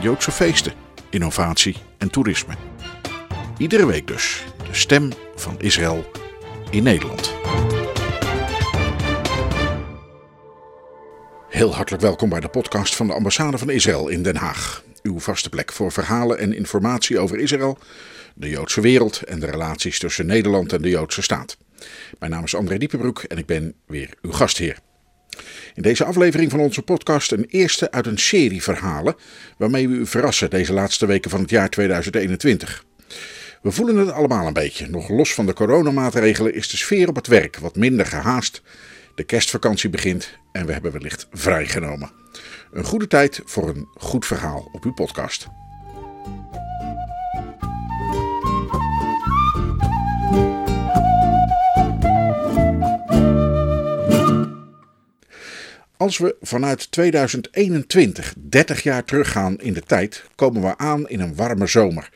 Joodse feesten, innovatie en toerisme. Iedere week dus de stem van Israël in Nederland. Heel hartelijk welkom bij de podcast van de ambassade van Israël in Den Haag. Uw vaste plek voor verhalen en informatie over Israël, de Joodse wereld en de relaties tussen Nederland en de Joodse staat. Mijn naam is André Diepenbroek en ik ben weer uw gastheer. In deze aflevering van onze podcast een eerste uit een serie verhalen waarmee we u verrassen deze laatste weken van het jaar 2021. We voelen het allemaal een beetje. Nog los van de coronamaatregelen is de sfeer op het werk wat minder gehaast. De kerstvakantie begint en we hebben wellicht vrijgenomen. Een goede tijd voor een goed verhaal op uw podcast. Als we vanuit 2021 30 jaar teruggaan in de tijd, komen we aan in een warme zomer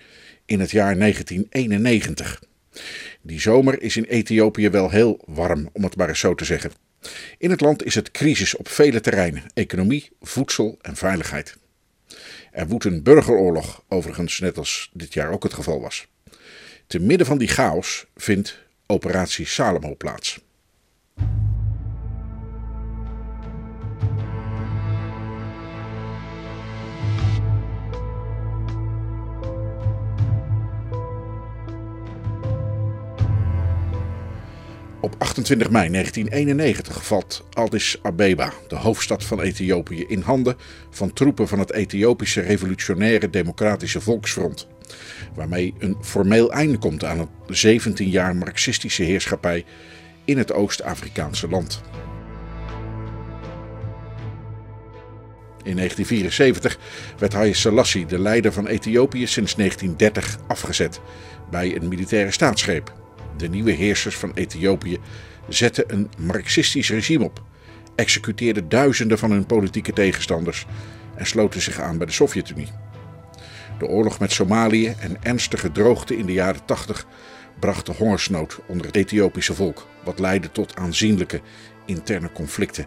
in het jaar 1991. Die zomer is in Ethiopië wel heel warm, om het maar eens zo te zeggen. In het land is het crisis op vele terreinen: economie, voedsel en veiligheid. Er woedt een burgeroorlog, overigens net als dit jaar ook het geval was. Te midden van die chaos vindt Operatie Salomo plaats. Op 28 mei 1991 valt Addis Abeba, de hoofdstad van Ethiopië, in handen van troepen van het Ethiopische Revolutionaire Democratische Volksfront. Waarmee een formeel einde komt aan het 17 jaar marxistische heerschappij in het Oost-Afrikaanse land. In 1974 werd Haile Selassie, de leider van Ethiopië, sinds 1930 afgezet bij een militaire staatsgreep de nieuwe heersers van Ethiopië zetten een marxistisch regime op, executeerden duizenden van hun politieke tegenstanders en sloten zich aan bij de Sovjet-Unie. De oorlog met Somalië en ernstige droogte in de jaren 80 brachten hongersnood onder het Ethiopische volk, wat leidde tot aanzienlijke interne conflicten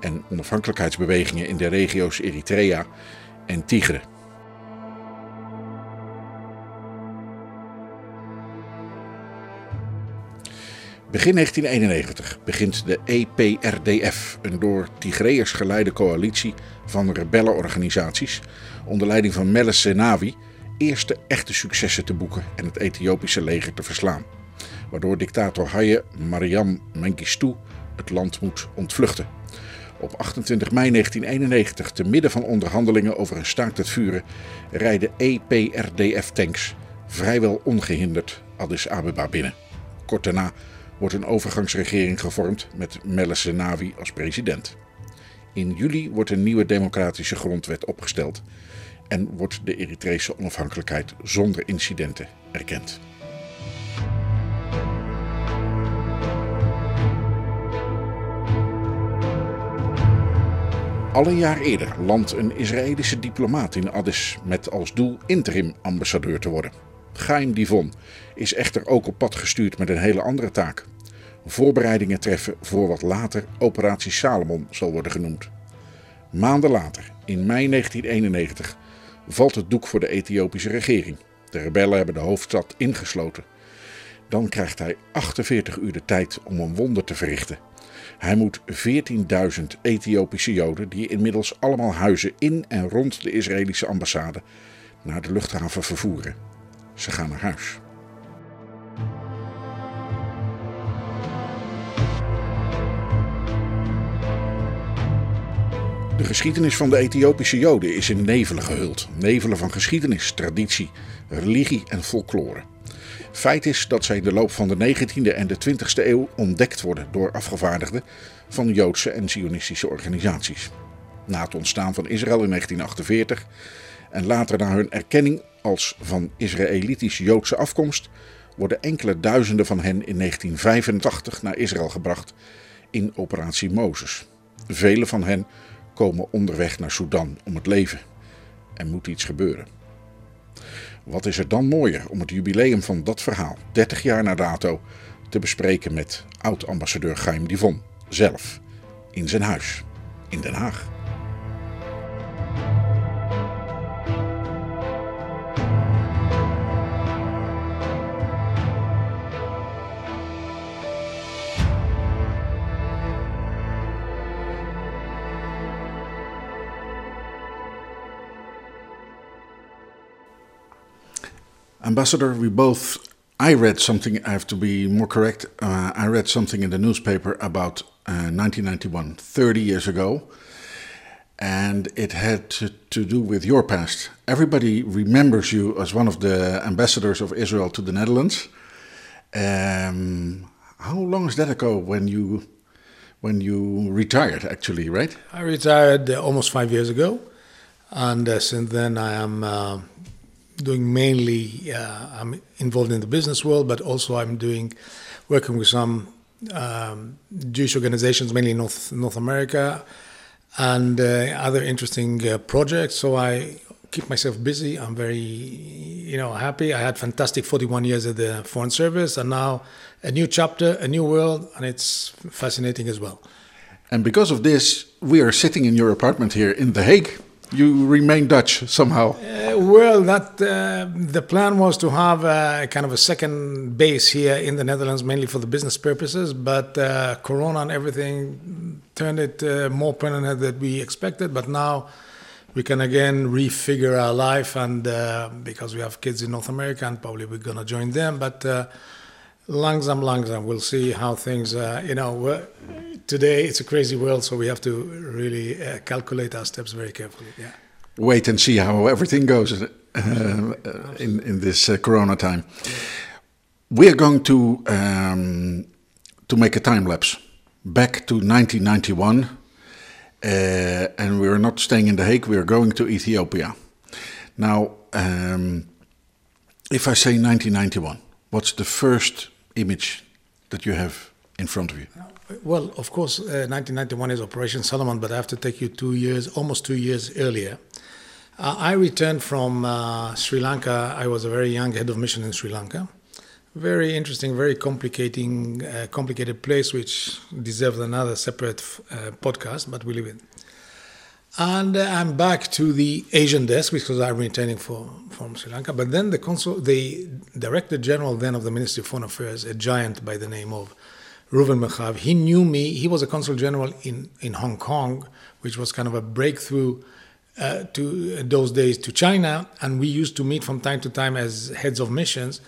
en onafhankelijkheidsbewegingen in de regio's Eritrea en Tigre. Begin 1991 begint de EPRDF, een door Tigreërs geleide coalitie van rebellenorganisaties, onder leiding van Meles Zenawi, eerste echte successen te boeken en het Ethiopische leger te verslaan. Waardoor dictator Haye Mariam Mengistu het land moet ontvluchten. Op 28 mei 1991, te midden van onderhandelingen over een staakt het vuren, rijden EPRDF-tanks vrijwel ongehinderd Addis Abeba binnen. Kort daarna wordt een overgangsregering gevormd met Meles Zenawi als president. In juli wordt een nieuwe democratische grondwet opgesteld en wordt de Eritrese onafhankelijkheid zonder incidenten erkend. Al een jaar eerder landt een Israëlische diplomaat in Addis met als doel interim ambassadeur te worden. Chaim Divon is echter ook op pad gestuurd met een hele andere taak. Voorbereidingen treffen voor wat later Operatie Salomon zal worden genoemd. Maanden later, in mei 1991, valt het doek voor de Ethiopische regering. De rebellen hebben de hoofdstad ingesloten. Dan krijgt hij 48 uur de tijd om een wonder te verrichten. Hij moet 14.000 Ethiopische Joden, die inmiddels allemaal huizen in en rond de Israëlische ambassade, naar de luchthaven vervoeren. Ze gaan naar huis. De geschiedenis van de Ethiopische Joden is in nevelen gehuld. Nevelen van geschiedenis, traditie, religie en folklore. Feit is dat zij in de loop van de 19e en de 20e eeuw ontdekt worden door afgevaardigden van Joodse en Zionistische organisaties. Na het ontstaan van Israël in 1948 En later na hun erkenning als van Israëlitisch-Joodse afkomst worden enkele duizenden van hen in 1985 naar Israël gebracht in Operatie Mozes. Vele van hen komen onderweg naar Sudan om het leven. Er moet iets gebeuren. Wat is er dan mooier om het jubileum van dat verhaal, 30 jaar na dato, te bespreken met oud-ambassadeur Chaim Divon zelf in zijn huis in Den Haag. Ambassador, we both. I read something, I have to be more correct. Uh, I read something in the newspaper about uh, 1991, 30 years ago, and it had to, to, do with your past. Everybody remembers you as one of the ambassadors of Israel to the Netherlands. Um, how long is that ago when you when you retired? Actually, right? I retired uh, almost five years ago, and uh, since then I am uh, doing mainly uh, I'm involved in the business world, but also I'm doing working with some um, Jewish organizations, mainly North North America, and uh, other interesting uh, projects. So I keep myself busy. I'm very you know happy. I had fantastic 41 years at the Foreign Service, and now a new chapter, a new world, and it's fascinating as well. And because of this, we are sitting in your apartment here in The Hague you remain Dutch somehow. Uh, well, that uh, the plan was to have a, kind of a second base here in the Netherlands, mainly for the business purposes. But uh, Corona and everything turned it uh, more permanent than we expected. But now we can again refigure our life, and uh, because we have kids in North America, and probably we're gonna join them. But uh, langsam, langsam, we'll see how things. you know today it's a crazy world, so we have to really uh, calculate our steps very carefully. Yeah. Wait and see how everything goes uh, in in this uh, Corona time. We are going to um, to make a time lapse back to 1991, uh, and we are not staying in The Hague. We are going to Ethiopia. Now, um, if I say 1991, what's the first image that you have in front of you? Well, of course, uh, 1991 is Operation Solomon, but I have to take you two years, almost two years earlier. Uh, I returned from uh, Sri Lanka. I was a very young head of mission in Sri Lanka. Very interesting, very complicating, uh, complicated place, which deserves another separate uh, podcast, but we leave it. And uh, I'm back to the Asian desk because I'm returning for, from Sri Lanka. But then the consul, the director general then of the Ministry of Foreign Affairs, a giant by the name of Reuven Merchav. He knew me. He was a consul general in, in Hong Kong, which was kind of a breakthrough uh, to those days to China. And we used to meet from time to time as heads of missions.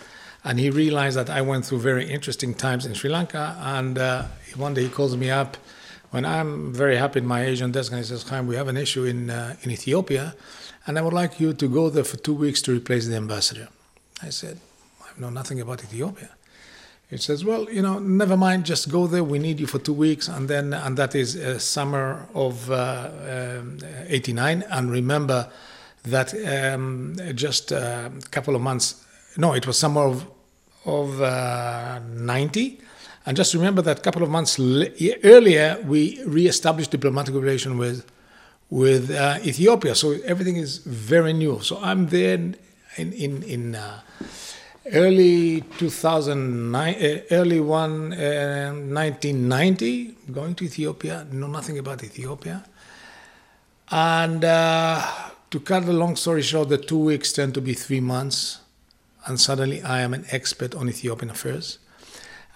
And he realized that I went through very interesting times in Sri Lanka. And uh, one day he calls me up when I'm very happy in my Asian desk and he says, Chaim, we have an issue in, uh, in Ethiopia. And I would like you to go there for two weeks to replace the ambassador. I said, I know nothing about Ethiopia. He says, well, you know, never mind, just go there. We need you for two weeks, and then and that is uh, summer of '89. Uh, um, and remember that um, just a couple of months, no, it was summer of of '90. Uh, and just remember that a couple of months earlier, we re-established diplomatic relation with with uh, Ethiopia. So everything is very new. So I'm there in in in. Uh, early 2009, uh, early one, uh, 1990, going to Ethiopia, know nothing about Ethiopia. And uh, to cut the long story short, the two weeks tend to be three months, and suddenly I am an expert on Ethiopian affairs.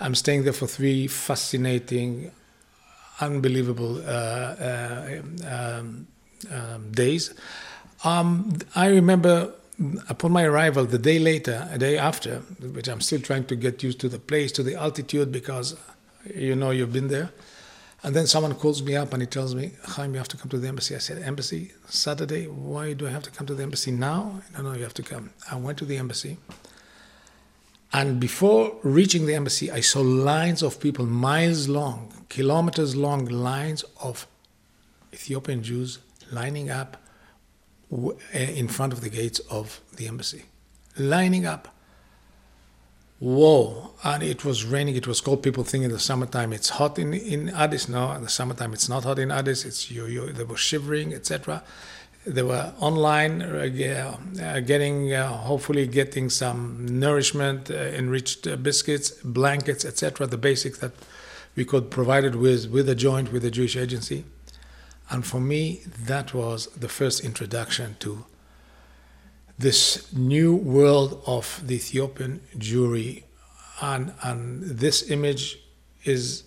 I'm staying there for three fascinating, unbelievable uh, uh, um, um, days. Um, I remember upon my arrival, the day later, a day after, which I'm still trying to get used to the place, to the altitude, because you know you've been there. And then someone calls me up and he tells me, Chaim, you have to come to the embassy. I said, Embassy? Saturday? Why do I have to come to the embassy now? No, no, you have to come. I went to the embassy. And before reaching the embassy, I saw lines of people, miles long, kilometers long lines of Ethiopian Jews lining up eh, in front of the gates of the embassy, lining up. Whoa! And it was raining. It was cold. People think in the summertime it's hot in, in Addis. No, in the summertime it's not hot in Addis. It's you, you they were shivering, etc. They were online, uh, uh, getting uh, hopefully getting some nourishment, uh, enriched uh, biscuits, blankets, etc. The basics that we could provide it with with a joint with the Jewish agency. And for me, that was the first introduction to this new world of the Ethiopian Jewry. And, and this image is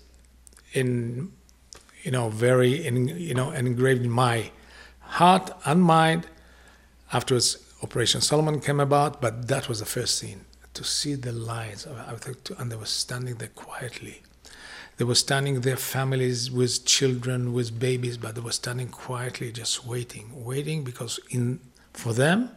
in, you know, very, in, you know, engraved in my heart and mind. Afterwards, Operation Solomon came about, but that was the first scene to see the lines, and they were standing there quietly. They were standing there, families with children, with babies, but they were standing quietly, just waiting, waiting because in for them,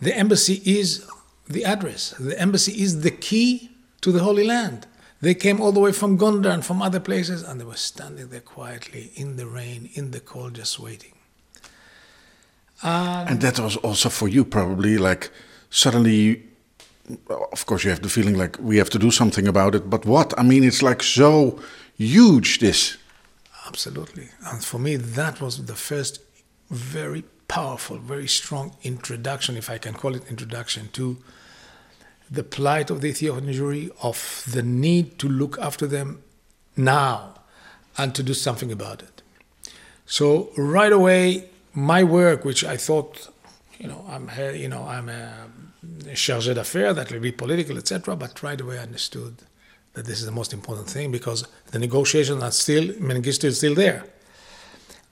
the embassy is the address. The embassy is the key to the Holy Land. They came all the way from Gondar and from other places, and they were standing there quietly in the rain, in the cold, just waiting. Ah. And that was also for you probably like suddenly of course you have the feeling like we have to do something about it, but what? I mean it's like so huge this. Absolutely. And for me, that was the first very powerful, very strong introduction, if I can call it introduction, to the plight of the Ethiopian Jewry, of the need to look after them now and to do something about it. So right away, my work, which I thought, you know, I'm, you know, I'm a chargé d'affaires, that will be political, etc. But right away, I understood that this is the most important thing because the negotiations are still, Mengistu is still there.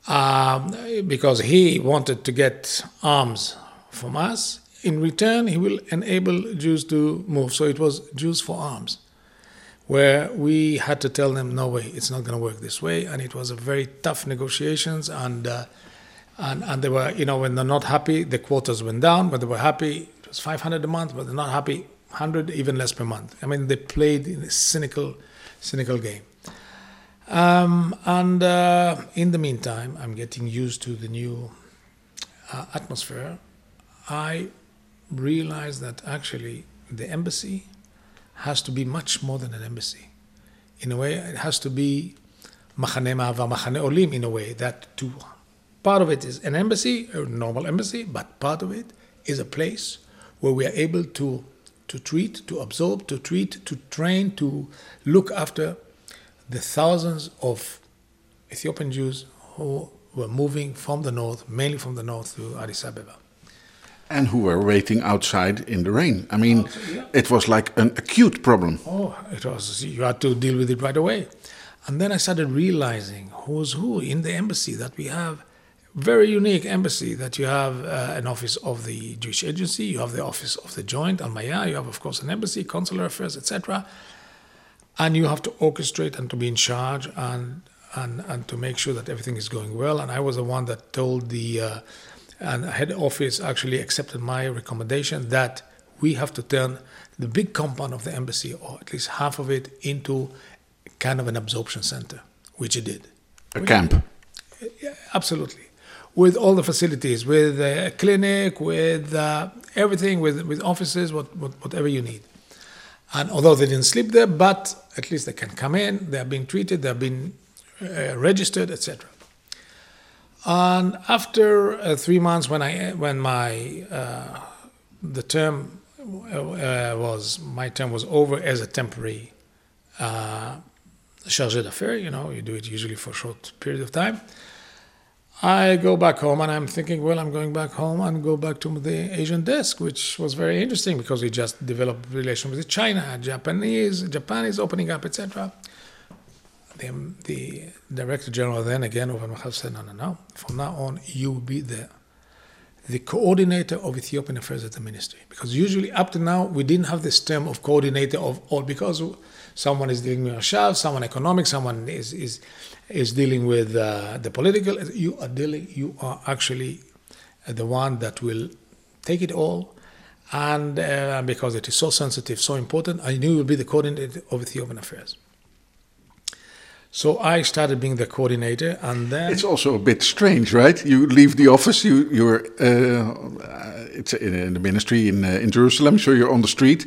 Um, because he wanted to get arms from us. In return, he will enable Jews to move. So it was Jews for arms, where we had to tell them, no way, it's not going to work this way. And it was a very tough negotiations. And, uh, and, and they were, you know, when they're not happy, the quotas went down. When they were happy, it was 500 a month. But they're not happy, 100, even less per month. I mean, they played in a cynical, cynical game. Um, and uh, in the meantime, I'm getting used to the new uh, atmosphere. I realize that actually the embassy has to be much more than an embassy. In a way, it has to be machane ma'ava, machane olim in a way that to part of it is an embassy, a normal embassy, but part of it is a place where we are able to to treat, to absorb, to treat, to train, to look after the thousands of Ethiopian Jews who were moving from the north, mainly from the north to Addis Ababa. And who were waiting outside in the rain. I mean, it was like an acute problem. Oh, it was, you had to deal with it right away. And then I started realizing who's who in the embassy that we have. Very unique embassy that you have uh, an office of the Jewish Agency, you have the office of the Joint, Al Maya, you have, of course, an embassy, consular affairs, etc. And you have to orchestrate and to be in charge and, and, and to make sure that everything is going well. And I was the one that told the uh, and head office actually accepted my recommendation that we have to turn the big compound of the embassy, or at least half of it, into kind of an absorption center, which it did. A camp. Yeah, absolutely. With all the facilities, with a clinic, with uh, everything, with, with offices, what, what, whatever you need. And although they didn't sleep there, but at least they can come in, they are being treated, they are being uh, registered, etc. And after uh, three months, when I when my uh, the term uh, was my term was over as a temporary uh, chargé d'affaires, you know, you do it usually for a short period of time. I go back home and I'm thinking, well, I'm going back home and go back to the Asian desk, which was very interesting because we just developed relations with China, Japanese, Japan is opening up, etc. The, the director general then again Reuven Merchav said, no, no, no. From now on, you will be the the coordinator of Ethiopian affairs at the ministry. Because usually up to now, we didn't have this term of coordinator of all because someone is dealing with Ashav, someone economic, someone is is is dealing with uh, the political. You are dealing. You are actually the one that will take it all, and uh, because it is so sensitive, so important, I knew you will be the coordinator of Ethiopian affairs. So I started being the coordinator, and then It's also a bit strange, right? You leave the office, you you're uh, it's in, the ministry in uh, in Jerusalem, so you're on the street,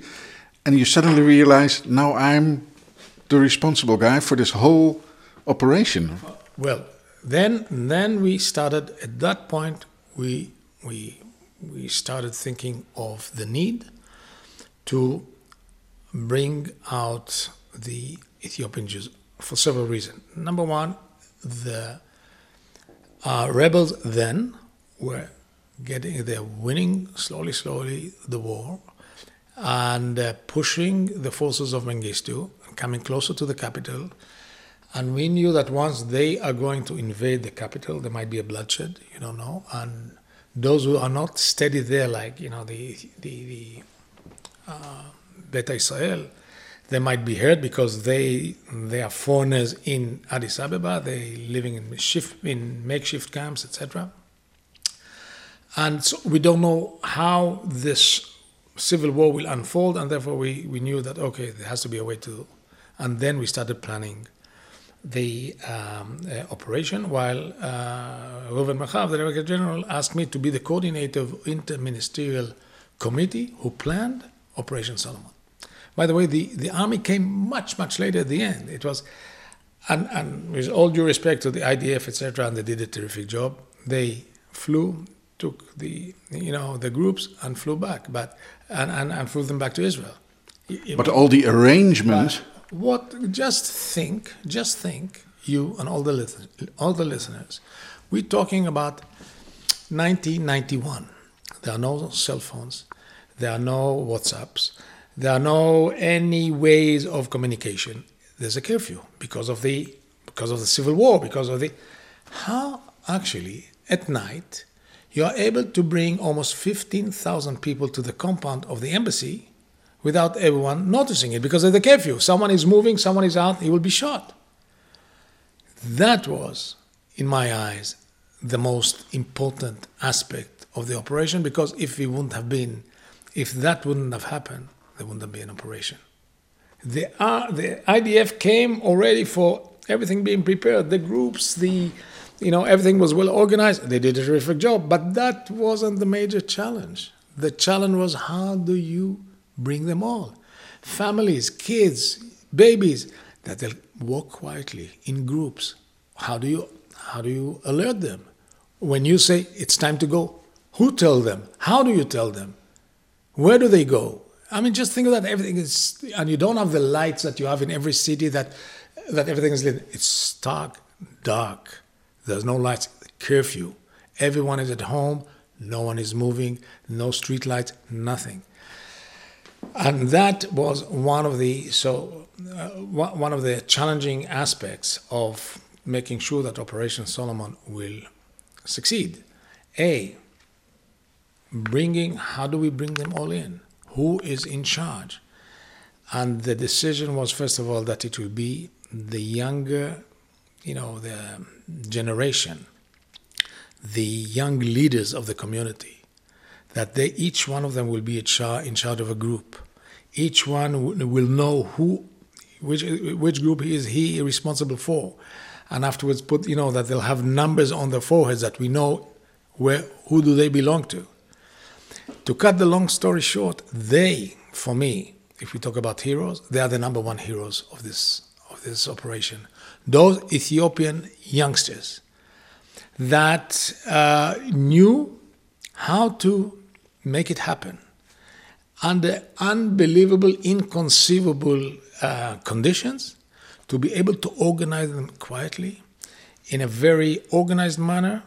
and you suddenly realize now I'm the responsible guy for this whole operation. Well, then then we started at that point we we we started thinking of the need to bring out the Ethiopian Jews for several reasons. Number one, the uh, rebels then were getting they're winning slowly slowly the war and uh, pushing the forces of Mengistu and coming closer to the capital and we knew that once they are going to invade the capital, there might be a bloodshed. You don't know. And those who are not steady there, like you know the the, the uh, Beta Israel, they might be hurt because they they are foreigners in Addis Ababa. They living in shift in makeshift camps, etc. And so we don't know how this civil war will unfold, and therefore we, we knew that okay, there has to be a way to, and then we started planning the um, uh, operation, while uh, Reuven Merchav, the Director General, asked me to be the coordinator of interministerial committee who planned Operation Solomon. By the way, the, the army came much, much later at the end. It was, and, and with all due respect to the IDF, etc., and they did a terrific job. They flew, took the, you know, the groups and flew back, but, and, and, and flew them back to Israel. It But all the arrangements, what just think just think you and all the listen, all the listeners. We're talking about 1991 there are no cell phones. There are no whatsapps. There are no any ways of communication. There's a curfew because of the because of the civil war because of the how actually at night you are able to bring almost 15,000 people to the compound of the embassy without everyone noticing it because of the curfew. Someone is moving, someone is out, he will be shot. That was, in my eyes, the most important aspect of the operation because if we wouldn't have been, if that wouldn't have happened, there wouldn't have been an operation. The, uh, the IDF came already for everything being prepared, the groups, the you know, everything was well organized. They did a terrific job, but that wasn't the major challenge. The challenge was how do you bring them all? Families, kids, babies, that they'll walk quietly in groups. How do you how do you alert them? When you say it's time to go, who tell them? How do you tell them? Where do they go? I mean, just think of that. Everything is, and you don't have the lights that you have in every city that that everything is lit. It's stark, dark. There's no lights. Curfew. Everyone is at home. No one is moving. No street lights. Nothing. And that was one of the so uh, one of the challenging aspects of making sure that Operation Solomon will succeed. A. Bringing how do we bring them all in? Who is in charge? And the decision was first of all that it will be the younger, you know, the generation, the young leaders of the community, that they each one of them will be in charge of a group. Each one will know who, which which group is he responsible for, and afterwards put you know that they'll have numbers on their foreheads that we know where who do they belong to. To cut the long story short, they, for me, if we talk about heroes, they are the number one heroes of this of this operation. Those Ethiopian youngsters that uh, knew how to make it happen under unbelievable, inconceivable uh, conditions, to be able to organize them quietly, in a very organized manner,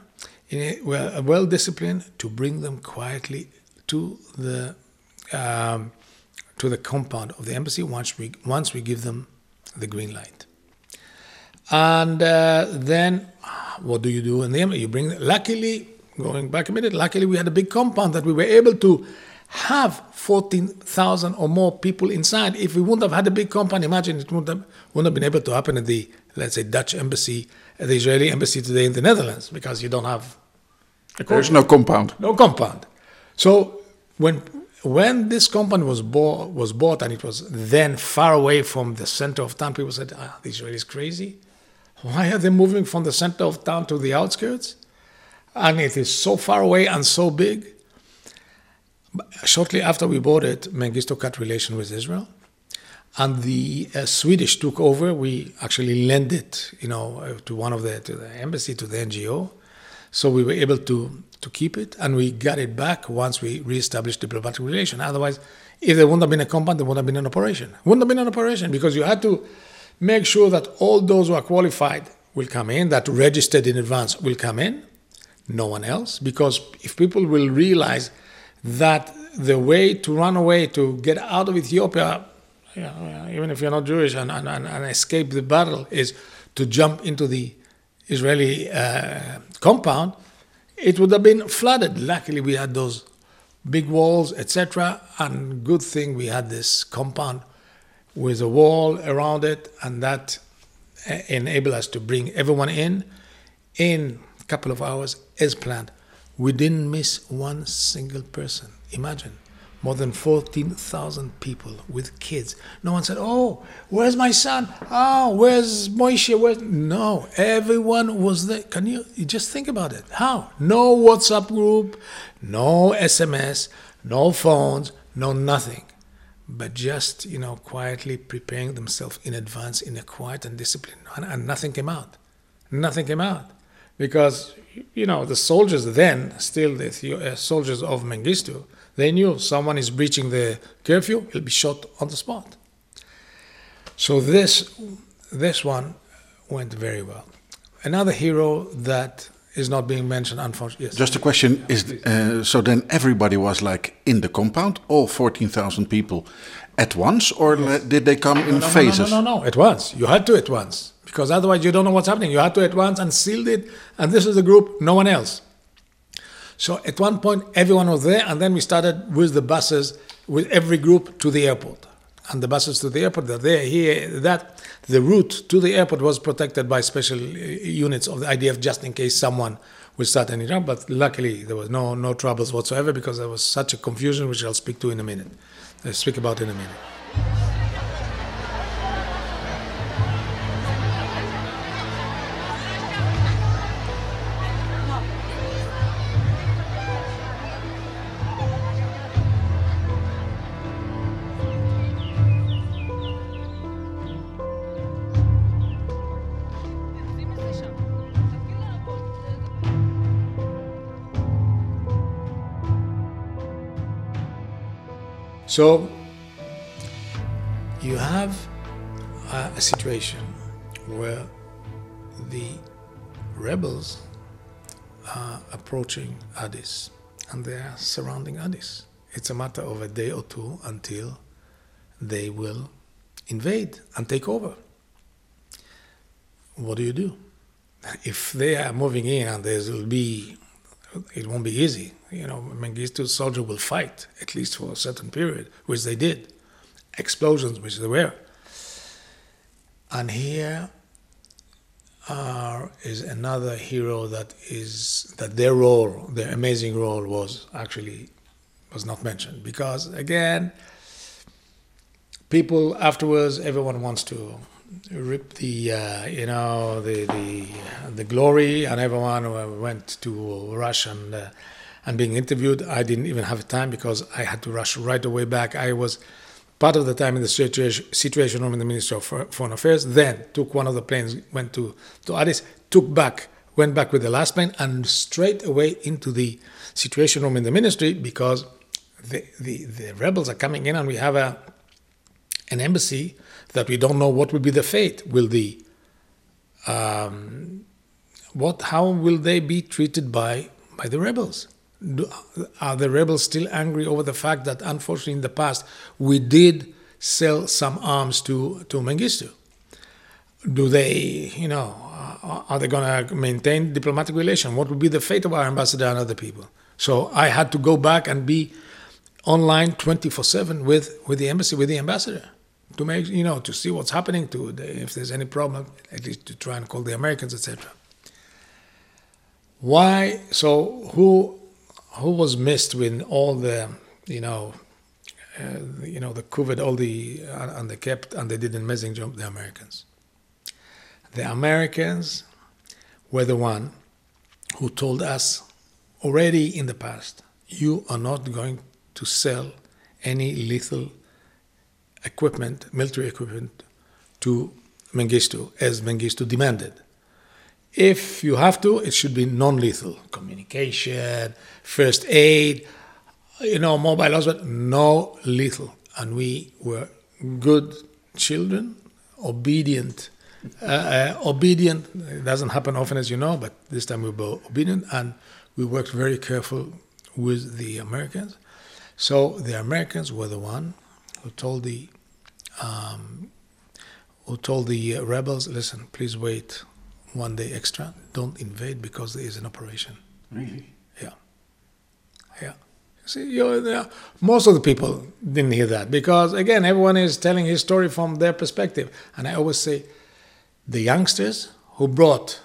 in a well, well disciplined, to bring them quietly to the um, to the compound of the embassy once we once we give them the green light. And uh, then, what do you do in the embassy? You bring. Luckily, going back a minute, luckily we had a big compound that we were able to have 14,000 or more people inside. If we wouldn't have had a big compound, imagine it wouldn't have, wouldn't have been able to happen at the, let's say, Dutch embassy, the Israeli embassy today in the Netherlands, because you don't have a there's no compound. no compound. So when when this compound was bought, was bought and it was then far away from the center of town, people said, ah, the Israelis crazy. Why are they moving from the center of town to the outskirts? And it is so far away and so big. Shortly after we bought it, Mengistu cut relation with Israel, and the uh, Swedish took over. We actually lent it, you know, uh, to one of the to the embassy to the NGO, so we were able to to keep it, and we got it back once we reestablished diplomatic relation. Otherwise, if there wouldn't have been a compound, there wouldn't have been an operation. Wouldn't have been an operation because you had to make sure that all those who are qualified will come in, that registered in advance will come in, no one else. Because if people will realize that the way to run away, to get out of Ethiopia, even if you're not Jewish, and, and, and escape the battle, is to jump into the Israeli uh, compound, it would have been flooded. Luckily, we had those big walls, etc. And good thing we had this compound with a wall around it, and that enabled us to bring everyone in in couple of hours as planned. We didn't miss one single person. Imagine more than 14,000 people with kids. No one said, Oh, where's my son? Oh, where's Moishe? Where's... No, everyone was there. Can you, you just think about it? How? No WhatsApp group, no SMS, no phones, no nothing. But just, you know, quietly preparing themselves in advance in a quiet and disciplined, And, and nothing came out. Nothing came out. Because, you know, the soldiers then, still the uh, soldiers of Mengistu, they knew someone is breaching the curfew, he'll be shot on the spot. So this, this one went very well. Another hero that is not being mentioned, unfortunately. Yes. Just a question: Is uh, so then everybody was like in the compound, all fourteen thousand people, at once, or yes. did they come in no, no, phases? No, no, no, no, at once. You had to at once because otherwise you don't know what's happening. You had to at once and sealed it, and this is the group, no one else. So at one point, everyone was there, and then we started with the buses, with every group to the airport. And the buses to the airport, they're there, here, that. The route to the airport was protected by special uh, units of the IDF just in case someone would start any trouble. But luckily, there was no, no troubles whatsoever because there was such a confusion, which I'll speak to in a minute. I'll speak about in a minute. So you have a, situation where the rebels are approaching Addis and they are surrounding Addis. It's a matter of a day or two until they will invade and take over. What do you do? If they are moving in and there will be it won't be easy. You know, Mengistu's soldier will fight, at least for a certain period, which they did. Explosions, which they were. And here are, is another hero that is that their role, their amazing role, was actually was not mentioned because again, people afterwards, everyone wants to rip the uh, you know the the the glory, and everyone went to rush and uh, and being interviewed. I didn't even have time because I had to rush right away back. I was part of the time in the situation, situation room in the Ministry of Foreign Affairs. Then took one of the planes, went to to Addis, took back, went back with the last plane, and straight away into the situation room in the ministry because the the, the rebels are coming in, and we have a an embassy that we don't know what will be the fate. Will the um, what? How will they be treated by by the rebels? Do, are the rebels still angry over the fact that, unfortunately, in the past we did sell some arms to to Mengistu? Do they, you know, are they going to maintain diplomatic relation? What will be the fate of our ambassador and other people? So I had to go back and be online 24/7 with with the embassy with the ambassador to make you know to see what's happening to the, if there's any problem at least to try and call the americans etc why so who who was missed with all the you know uh, you know the covid all the uh, and they kept and they did an amazing job the americans? The Americans were the one who told us already in the past, you are not going to sell any lethal equipment, military equipment, to Mengistu as Mengistu demanded. If you have to, it should be non-lethal communication, first aid, you know, mobile hospital, no lethal. And we were good children, obedient. Uh, uh, obedient. It doesn't happen often, as you know, but this time we were obedient, and we worked very careful with the Americans. So the Americans were the one who told the um, who told the rebels, "Listen, please wait one day extra. Don't invade because there is an operation." Really? Yeah. Yeah. See, you know, most of the people didn't hear that because, again, everyone is telling his story from their perspective. And I always say the youngsters who brought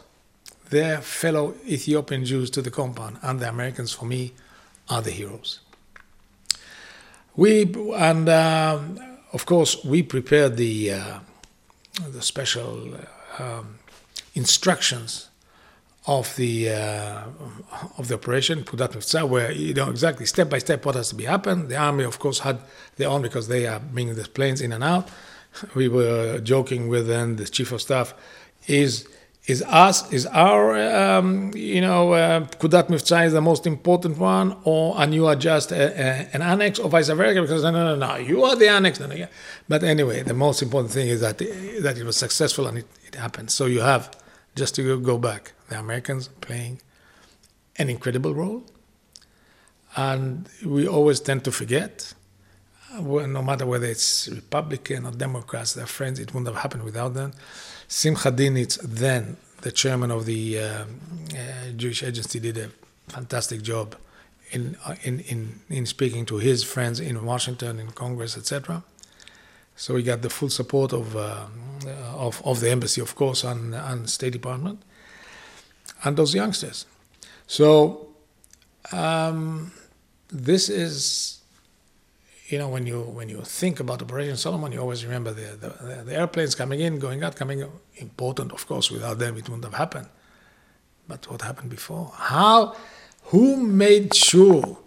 their fellow Ethiopian Jews to the compound and the Americans, for me, are the heroes. We, and um, of course, we prepared the, uh, the special um, instructions of the uh, of the operation Pkudat where you know exactly step by step what has to be happen. The army, of course, had their own because they are bringing the planes in and out. We were joking with them, the chief of staff, is is us is our um, you know uh, Pkudat Mivtza is the most important one, or and you are just a, a, an annex, or vice versa? Because no, no, no, no, you are the annex. No, no, yeah. But anyway, the most important thing is that that it was successful and it, it happened. So you have just to go back, the Americans playing an incredible role. And we always tend to forget, well, no matter whether it's Republican or Democrats, they're friends, it wouldn't have happened without them. Simcha Dinitz, then the chairman of the uh, uh, Jewish Agency, did a fantastic job in, uh, in, in, in speaking to his friends in Washington, in Congress, etc. So we got the full support of, uh, of, of the embassy, of course, and, and State Department, and those youngsters. So um, this is, you know, when you when you think about Operation Solomon, you always remember the, the, the airplanes coming in, going out, coming. Important, of course. Without them, it wouldn't have happened. But what happened before? How? Who made sure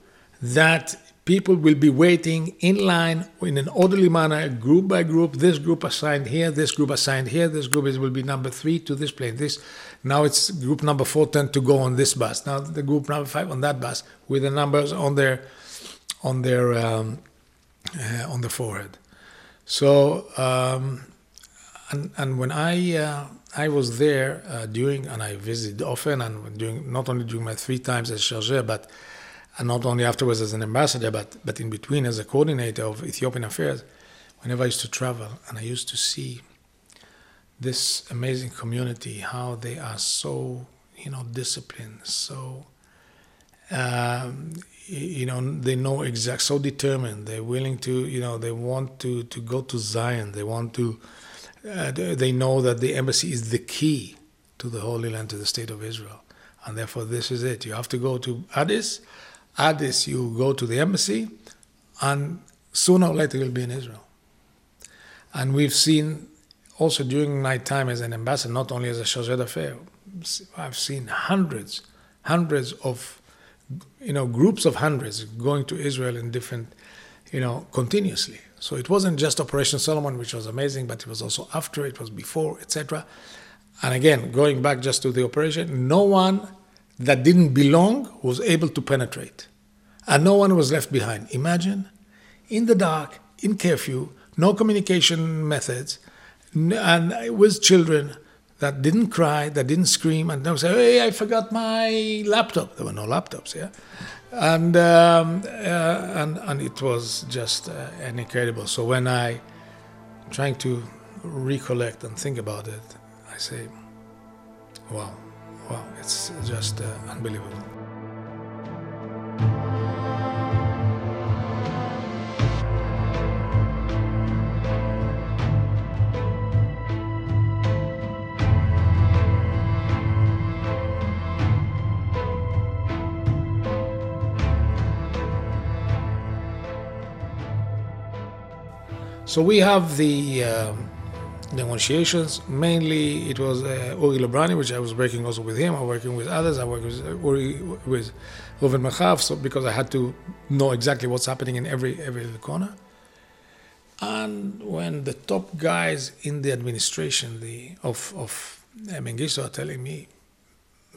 that people will be waiting in line in an orderly manner, group by group. This group assigned here, this group assigned here, this group is, will be number three to this plane. This now it's group number four tend to go on this bus. Now the group number five on that bus with the numbers on their on their um, uh, on the forehead. So um, and and when I uh, I was there uh, during and I visited often and during not only during my three times as chargé, but and not only afterwards as an ambassador, but, but in between as a coordinator of Ethiopian affairs, whenever I used to travel and I used to see this amazing community, how they are so, you know, disciplined, so, um, you know, they know exact, so determined. They're willing to, you know, they want to, to go to Zion. They want to, uh, they know that the embassy is the key to the Holy Land, to the state of Israel. And therefore, this is it. You have to go to Addis Addis, you go to the embassy, and sooner or later you'll be in Israel. And we've seen also during my time as an ambassador, not only as a chargé d'affaires, I've seen hundreds, hundreds of, you know, groups of hundreds going to Israel in different, you know, continuously. So it wasn't just Operation Solomon, which was amazing, but it was also after, it was before, etc. And again, going back just to the operation, no one that didn't belong was able to penetrate. And no one was left behind. Imagine in the dark, in curfew, no communication methods, and with children that didn't cry, that didn't scream, and don't say, "Hey, I forgot my laptop." There were no laptops, yeah, and um, uh, and and it was just uh, incredible. So when I, trying to recollect and think about it, I say, "Wow." wow, it's just uh, unbelievable. So we have the um, negotiations. Mainly, it was uh, Uri Lubrani, which I was working also with him. I was working with others. I worked with Uri, with Reuven Merchav, so because I had to know exactly what's happening in every every little corner. And when the top guys in the administration, the of of uh, Mengistu, are telling me,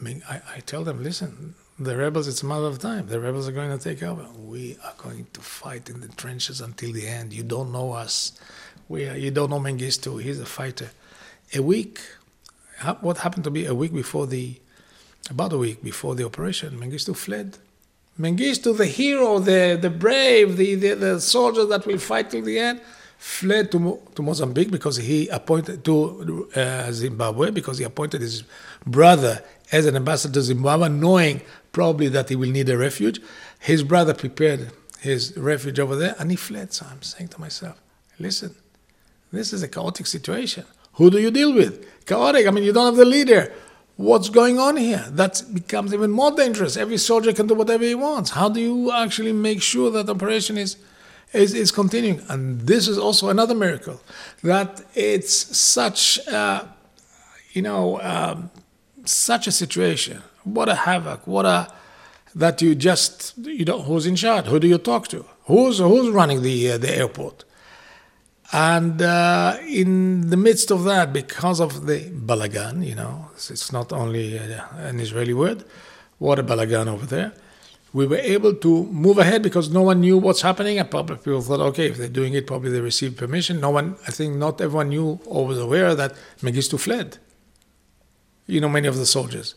I, I tell them, listen, the rebels, it's a matter of time. The rebels are going to take over. We are going to fight in the trenches until the end. You don't know us. We are, you don't know Mengistu. He's a fighter. A week, what happened to be a week before the, about a week before the operation, Mengistu fled. Mengistu, the hero, the, the brave, the, the, the soldier that will fight till the end, fled to, to Mozambique because he appointed to uh, Zimbabwe because he appointed his brother as an ambassador to Zimbabwe, knowing probably that he will need a refuge. His brother prepared his refuge over there and he fled. So I'm saying to myself, listen, this is a chaotic situation. Who do you deal with? Chaotic. I mean, you don't have the leader. What's going on here? That becomes even more dangerous. Every soldier can do whatever he wants. How do you actually make sure that operation is, is, is continuing? And this is also another miracle that it's such, uh, you know, um, such a situation. What a havoc. What a that you just you know who's in charge. Who do you talk to? Who's who's running the uh, the airport? And uh, in the midst of that, because of the balagan, you know, it's not only uh, an Israeli word, what a balagan over there. We were able to move ahead because no one knew what's happening. And probably people thought, okay, if they're doing it, probably they received permission. No one, I think, not everyone knew or was aware that Mengistu fled. You know, many of the soldiers.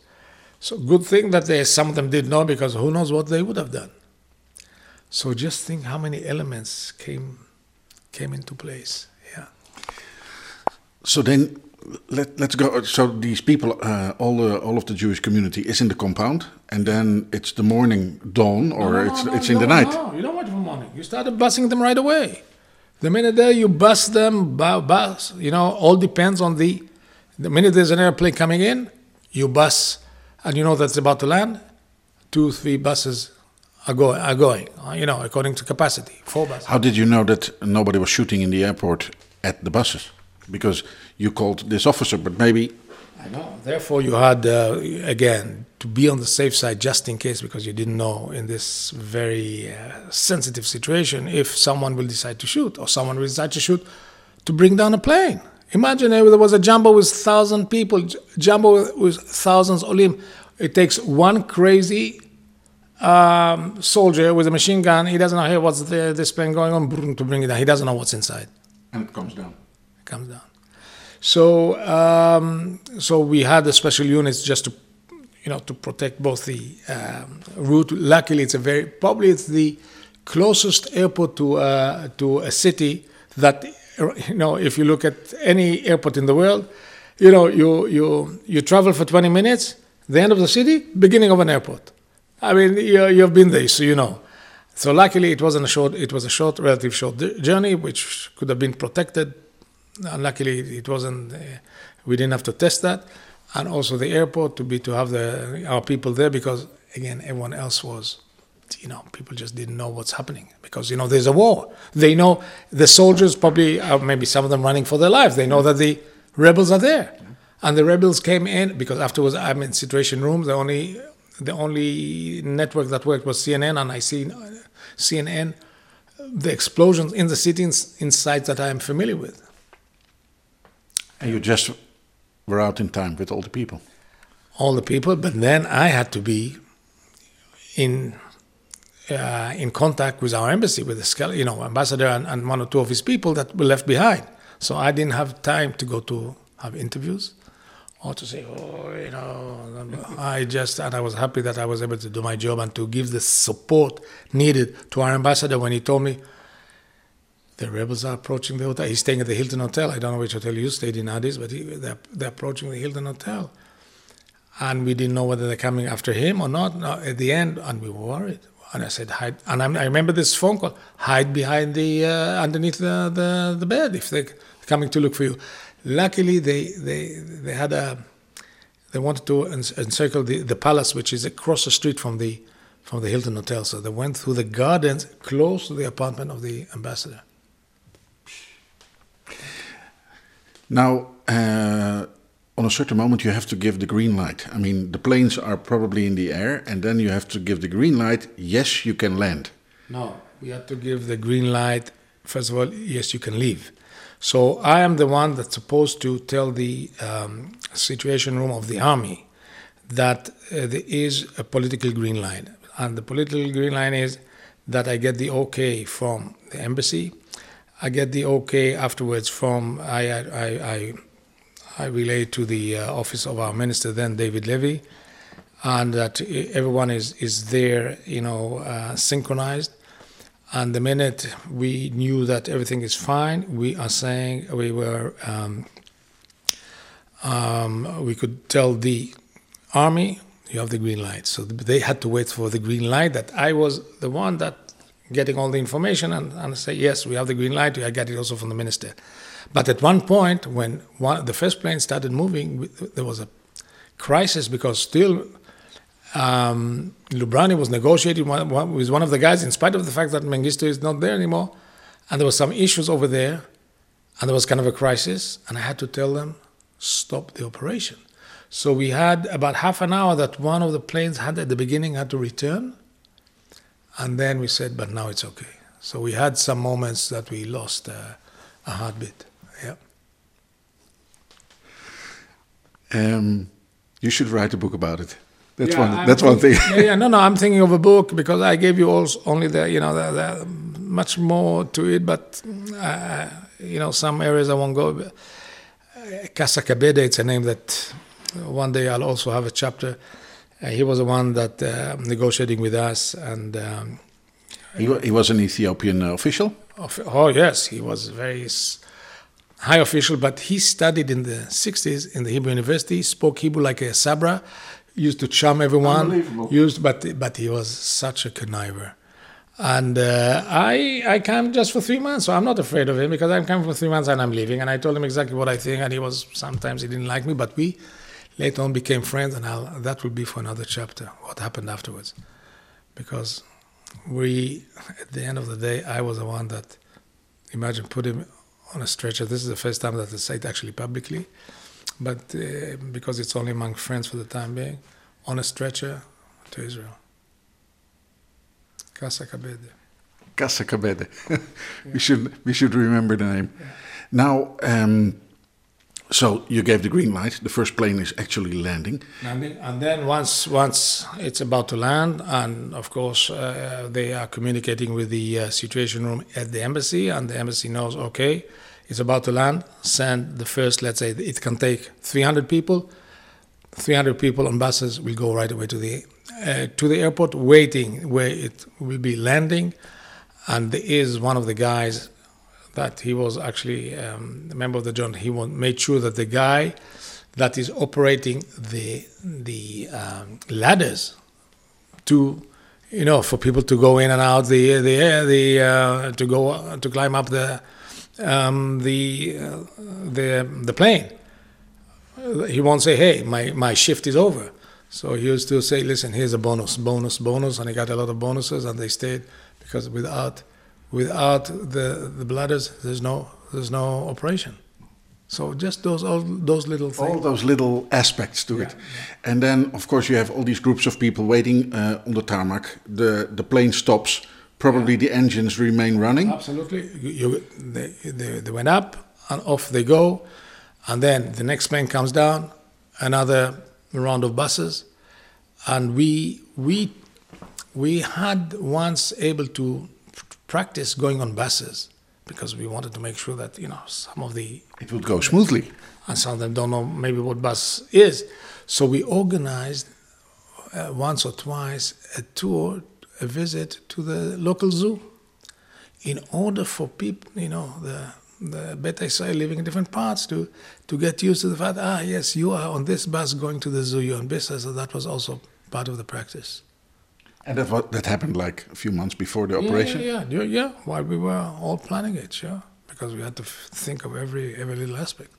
So good thing that they, some of them did know because who knows what they would have done. So just think how many elements came came into place. Yeah. So then, let let's go. So these people, uh, all the all of the Jewish community is in the compound, and then it's the morning dawn, or no, no, it's no, it's in the night. No, you don't wait for morning. You started busing them right away. The minute there you bus them, bu- bus. You know, all depends on the. The minute there's an airplane coming in, you bus, and you know that's about to land. Two, three buses are going, are going, uh, you know, according to capacity, four buses. How did you know that nobody was shooting in the airport at the buses? Because you called this officer, but maybe. I know. Therefore, you had, uh, again, to be on the safe side just in case, because you didn't know in this very uh, sensitive situation if someone will decide to shoot or someone will decide to shoot to bring down a plane. Imagine if there was a jumbo with thousand people, jumbo with thousands olim. It takes one crazy um, soldier with a machine gun. He doesn't know hey, what's the, this plane going on to bring it down. He doesn't know what's inside. And it comes down. It comes down. So um, so we had the special units just to you know to protect both the um, route. Luckily, it's a very probably it's the closest airport to uh, to a city that you know if you look at any airport in the world, you know you you you travel for 20 minutes, the end of the city, beginning of an airport. I mean you, you've been there, so you know. So luckily, it wasn't a short. It was a short, relative short journey, which could have been protected Unluckily, it wasn't. Uh, we didn't have to test that, and also the airport to be to have the our people there because again, everyone else was, you know, people just didn't know what's happening because you know there's a war. They know the soldiers probably, uh, maybe some of them running for their lives. They know that the rebels are there, and the rebels came in because afterwards I'm in situation room. The only the only network that worked was CNN, and I see CNN the explosions in the city in, in sites that I am familiar with. And you just were out in time with all the people. all the people, but then I had to be in uh, in contact with our embassy, with the you know ambassador and, and one or two of his people that were left behind. So I didn't have time to go to have interviews or to say, oh, you know, I just and I was happy that I was able to do my job and to give the support needed to our ambassador when he told me the rebels are approaching the hotel. He's staying at the Hilton Hotel. I don't know which hotel you stayed in Addis, but he, they're, they're approaching the Hilton Hotel and we didn't know whether they're coming after him or not. No, at the end, and we were worried. And I said, hide. And I'm, I remember this phone call: hide behind the uh, underneath the, the, the bed if they're coming to look for you. Luckily, they they they had a they wanted to encircle the, the palace, which is across the street from the from the Hilton Hotel. So they went through the gardens close to the apartment of the ambassador. Now, uh, on a certain moment, you have to give the green light. I mean, the planes are probably in the air, and then you have to give the green light. Yes, you can land. No, we have to give the green light. First of all, yes, you can leave. So I am the one that's supposed to tell the um, situation room of the army that uh, there is a political green line, and the political green line is that I get the okay from the embassy. I get the okay afterwards from I I I, I relay to the uh, office of our minister then David Levy, and that everyone is is there you know uh, synchronized. And the minute we knew that everything is fine, we are saying we were um, um, we could tell the army you have the green light. So they had to wait for the green light. That I was the one that getting all the information and, and say yes, we have the green light. I get it also from the minister. But at one point, when one, the first plane started moving, there was a crisis because still um, Lubrani was negotiating with one of the guys, in spite of the fact that Mengistu is not there anymore, and there were some issues over there, and there was kind of a crisis, and I had to tell them stop the operation. So we had about half an hour that one of the planes had at the beginning had to return, and then we said, but now it's okay. So we had some moments that we lost uh, a heartbeat. Yeah. Um, you should write a book about it. That's Yeah, one. I'm That's one thing. yeah, yeah, no, no. I'm thinking of a book because I gave you also only the, you know, the, the much more to it, but uh, you know, some areas I won't go. Uh, Kassa Kebede, it's a name that one day I'll also have a chapter. Uh, he was the one that uh, negotiating with us, and um, he, he was an Ethiopian official. of- oh yes, he was very high official, but he studied in the 60s in the Hebrew University, spoke Hebrew like a Sabra, used to charm everyone. Unbelievable. Used, but but he was such a conniver. And uh, I I came just for three months, so I'm not afraid of him because I'm coming for three months and I'm leaving. And I told him exactly what I think, and he was sometimes he didn't like me, but we later on became friends, and I'll, that will be for another chapter. What happened afterwards, because we at the end of the day, I was the one that imagine put him on a stretcher. This is the first time that I say it actually publicly, but uh, because it's only among friends for the time being, on a stretcher to Israel. Kassa Kebede. Kassa we should we should remember the name. Now, um, so you gave the green light. The first plane is actually landing. And then, and then once once it's about to land, and of course uh, they are communicating with the uh, situation room at the embassy, and the embassy knows okay, it's about to land. Send the first, let's say it can take 300 people. 300 people on buses will go right away to the uh, to the airport, waiting where it will be landing. And there is one of the guys that he was actually um, a member of the joint. He made sure that the guy that is operating the the um, ladders to you know for people to go in and out the the the uh, to go to climb up the um, the uh, the the plane. He won't say, "Hey, my my shift is over." So he used to say, "Listen, here's a bonus, bonus, bonus," and he got a lot of bonuses, and they stayed because without without the the bladders, there's no there's no operation. So just those all those little things. All those little aspects to it, and then of course you have all these groups of people waiting uh, on the tarmac. The the plane stops. Probably the engines remain running. Absolutely. You, you, they, they, they went up and off they go. And then the next plane comes down, another round of buses. And we, we, we had once able to practice going on buses because we wanted to make sure that, you know, some of the It would go smoothly. and some of them don't know maybe what bus is. So we organized uh, once or twice a tour, a visit to the local zoo, in order for people, you know, the the Beta Israel living in different parts to to get used to the fact, ah, yes, you are on this bus going to the zoo, you're on business. So that was also part of the practice. And that that happened like a few months before the operation. Yeah, yeah, yeah, yeah. While we were all planning it, sure, because we had to f- think of every every little aspect.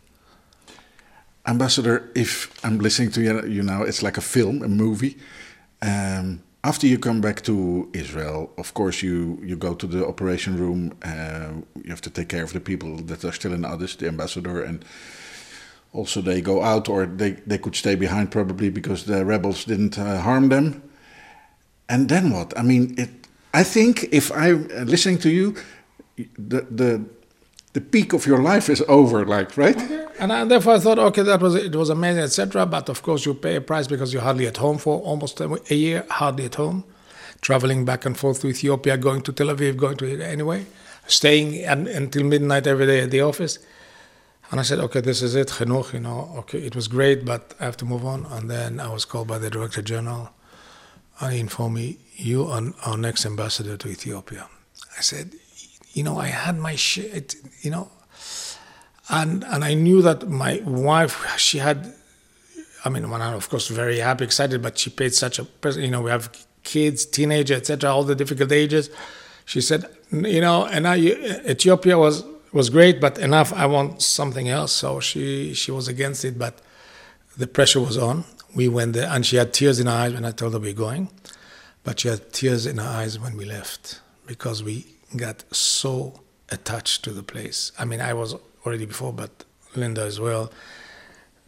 Ambassador, if I'm listening to you, you now, it's like a film, a movie. Um, After you come back to Israel, of course, you, you go to the operation room. Uh, you have to take care of the people that are still in Addis, the ambassador, and also they go out or they, they could stay behind probably because the rebels didn't uh, harm them. And then what? I mean, it. I think if I'm uh, listening to you, the the the peak of your life is over, like right? And I, therefore I thought, okay, that was it was amazing, etc. But of course, you pay a price because you're hardly at home for almost a year, hardly at home, traveling back and forth to Ethiopia, going to Tel Aviv, going to anyway, staying and, until midnight every day at the office. And I said, okay, this is it, Chinuch, you know, okay, it was great, but I have to move on. And then I was called by the Director General, he informed me, you are our next ambassador to Ethiopia. I said, you know, I had my shit, you know, and and I knew that my wife, she had, I mean, I of course very happy, excited, but she paid such a, you know, we have kids, teenager, etc., all the difficult ages. She said, you know, and I, Ethiopia was was great, but enough. I want something else. So she she was against it, but the pressure was on. We went there, and she had tears in her eyes when I told her we're going, but she had tears in her eyes when we left because we got so attached to the place. I mean, I was already before, but Linda as well,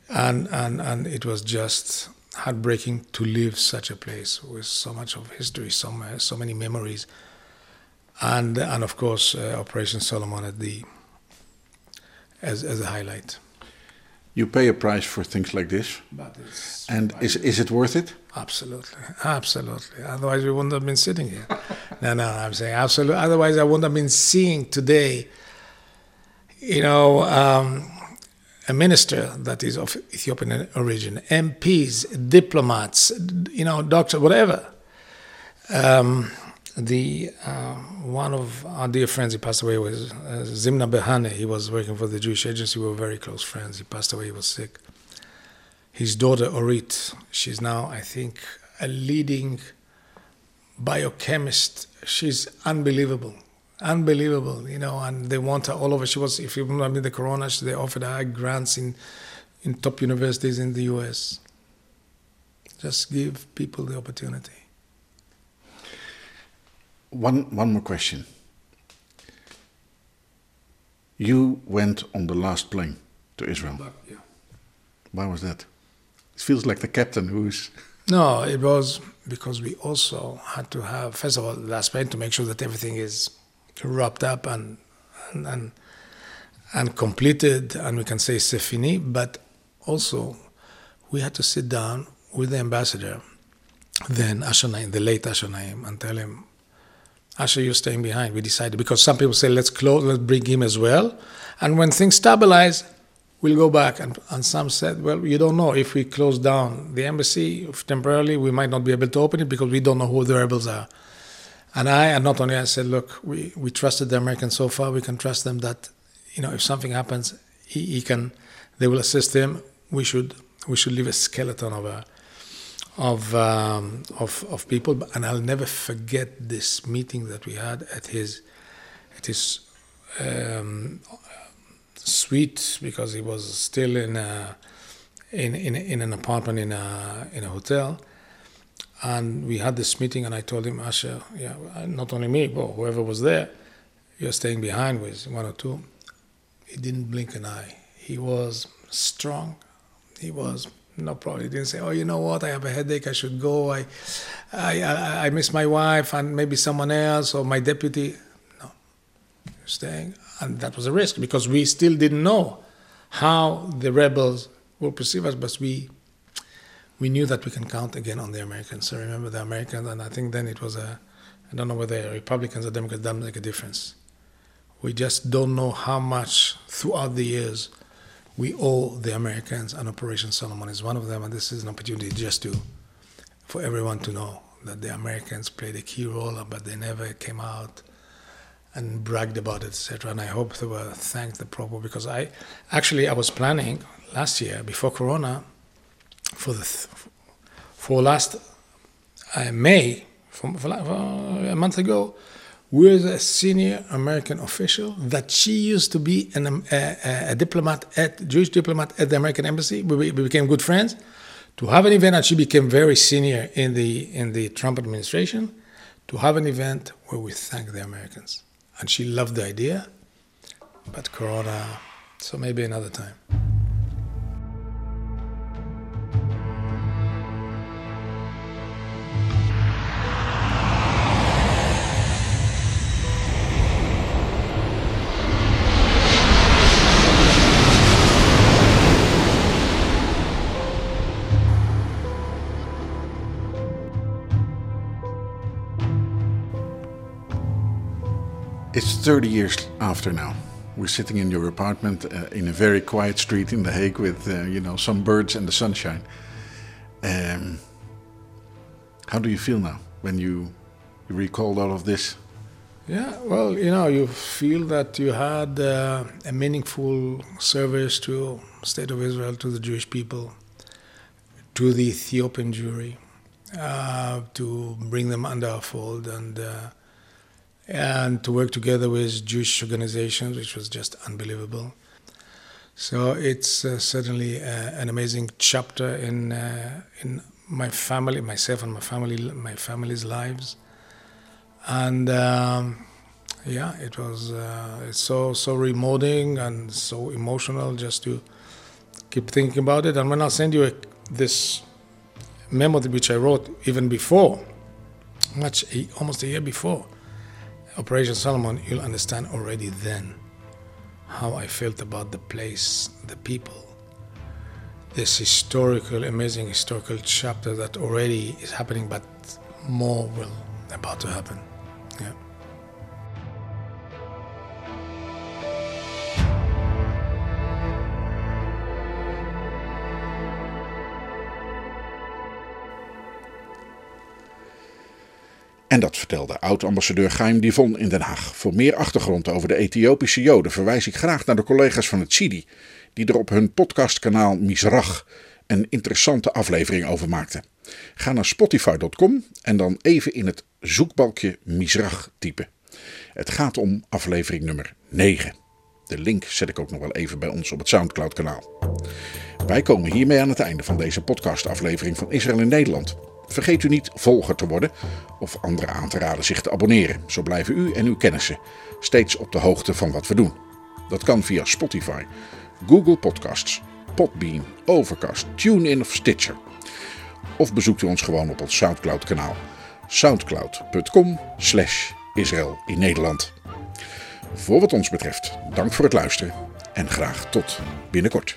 and and and it was just heartbreaking to leave such a place with so much of history, so so many memories, and and of course uh, Operation Solomon at the as as a highlight. You pay a price for things like this, But it's and is is it worth it? Absolutely, absolutely. Otherwise, we wouldn't have been sitting here. no, no, I'm saying absolutely. Otherwise, I wouldn't have been seeing today, you know, um, a minister that is of Ethiopian origin, MPs, diplomats, you know, doctors, whatever. Um, the uh, one of our dear friends, he passed away, was uh, Zimna Berhane. He was working for the Jewish agency. We were very close friends. He passed away. He was sick his daughter Orit. She's now, I think, a leading biochemist. She's unbelievable, unbelievable, you know. And they want her all over. She was, if you remember the Corona, they offered her grants in in top universities in the U.S. Just give people the opportunity. One one more question. You went on the last plane to Israel. But, yeah. Why was that? It feels like the captain who's. No, it was because we also had to have, first of all, the last plane to make sure that everything is wrapped up and and and, and completed, and we can say c'est fini. But also, we had to sit down with the ambassador, then Asher the late Asher and tell him, Asher, you're staying behind. We decided because some people say let's close, let's bring him as well, and when things stabilize, we'll go back. And, and some said, well, you don't know. If we close down the embassy temporarily, we might not be able to open it because we don't know who the rebels are. And I, and not only I said, look, we, we trusted the Americans so far, we can trust them that, you know, if something happens, he, he can, they will assist him. We should, we should leave a skeleton of a, of, um, of, of people. And I'll never forget this meeting that we had at his, at his um, suite because he was still in a, in, in, in an apartment in a, in a hotel. And we had this meeting, and I told him, Asher, yeah, not only me, but whoever was there, you're staying behind with one or two. He didn't blink an eye. He was strong. He was no problem. He didn't say, "Oh, you know what? I have a headache. I should go. I, I, I, I miss my wife and maybe someone else or my deputy." No, staying, and that was a risk because we still didn't know how the rebels will perceive us, but we we knew that we can count again on the Americans. So remember the Americans, and I think then it was a, I don't know whether Republicans or Democrats doesn't make a difference. We just don't know how much throughout the years we owe the Americans, and Operation Solomon is one of them. And this is an opportunity just to, for everyone to know that the Americans played a key role, but they never came out and bragged about it, etc. And I hope they were thanked the proper because I actually I was planning last year before Corona for the for last uh, May for, for, for a month ago with a senior American official that she used to be an, um, a, a, diplomat at Jewish diplomat at the American embassy. We, we became good friends. to have an event, and she became very senior in the in the Trump administration, to have an event where we thank the Americans. And she loved the idea, but Corona, so maybe another time. It's 30 years after now. We're sitting in your apartment uh, in a very quiet street in The Hague with, uh, you know, some birds and the sunshine. Um, how do you feel now when you, you recalled all of this? Yeah, well, you know, you feel that you had uh, a meaningful service to state of Israel, to the Jewish people, to the Ethiopian Jewry, uh, to bring them under our fold and uh, and to work together with Jewish organizations, which was just unbelievable. So it's uh, certainly uh, an amazing chapter in uh, in my family, myself and my family, my family's lives, and um, yeah, it was uh, it's so so rewarding and so emotional just to keep thinking about it. And when I send you a, this memo which I wrote even before, much almost a year before Operation Solomon, you'll understand already then how I felt about the place, the people, this historical, amazing historical chapter that already is happening, but more will about to happen. Yeah. En dat vertelde oud-ambassadeur Chaim Divon in Den Haag. Voor meer achtergrond over de Ethiopische Joden verwijs ik graag naar de collega's van het CIDI, die er op hun podcastkanaal Misrach een interessante aflevering over maakten. Ga naar spotify.com en dan even in het zoekbalkje Misrach typen. Het gaat om aflevering nummer 9. De link zet ik ook nog wel even bij ons op het Soundcloud-kanaal. Wij komen hiermee aan het einde van deze podcastaflevering van Israël in Nederland. Vergeet u niet volger te worden of anderen aan te raden zich te abonneren. Zo blijven u en uw kennissen steeds op de hoogte van wat we doen. Dat kan via Spotify, Google Podcasts, Podbean, Overcast, TuneIn of Stitcher. Of bezoekt u ons gewoon op ons Soundcloud kanaal. soundcloud.com slash in Nederland. Voor wat ons betreft, dank voor het luisteren en graag tot binnenkort.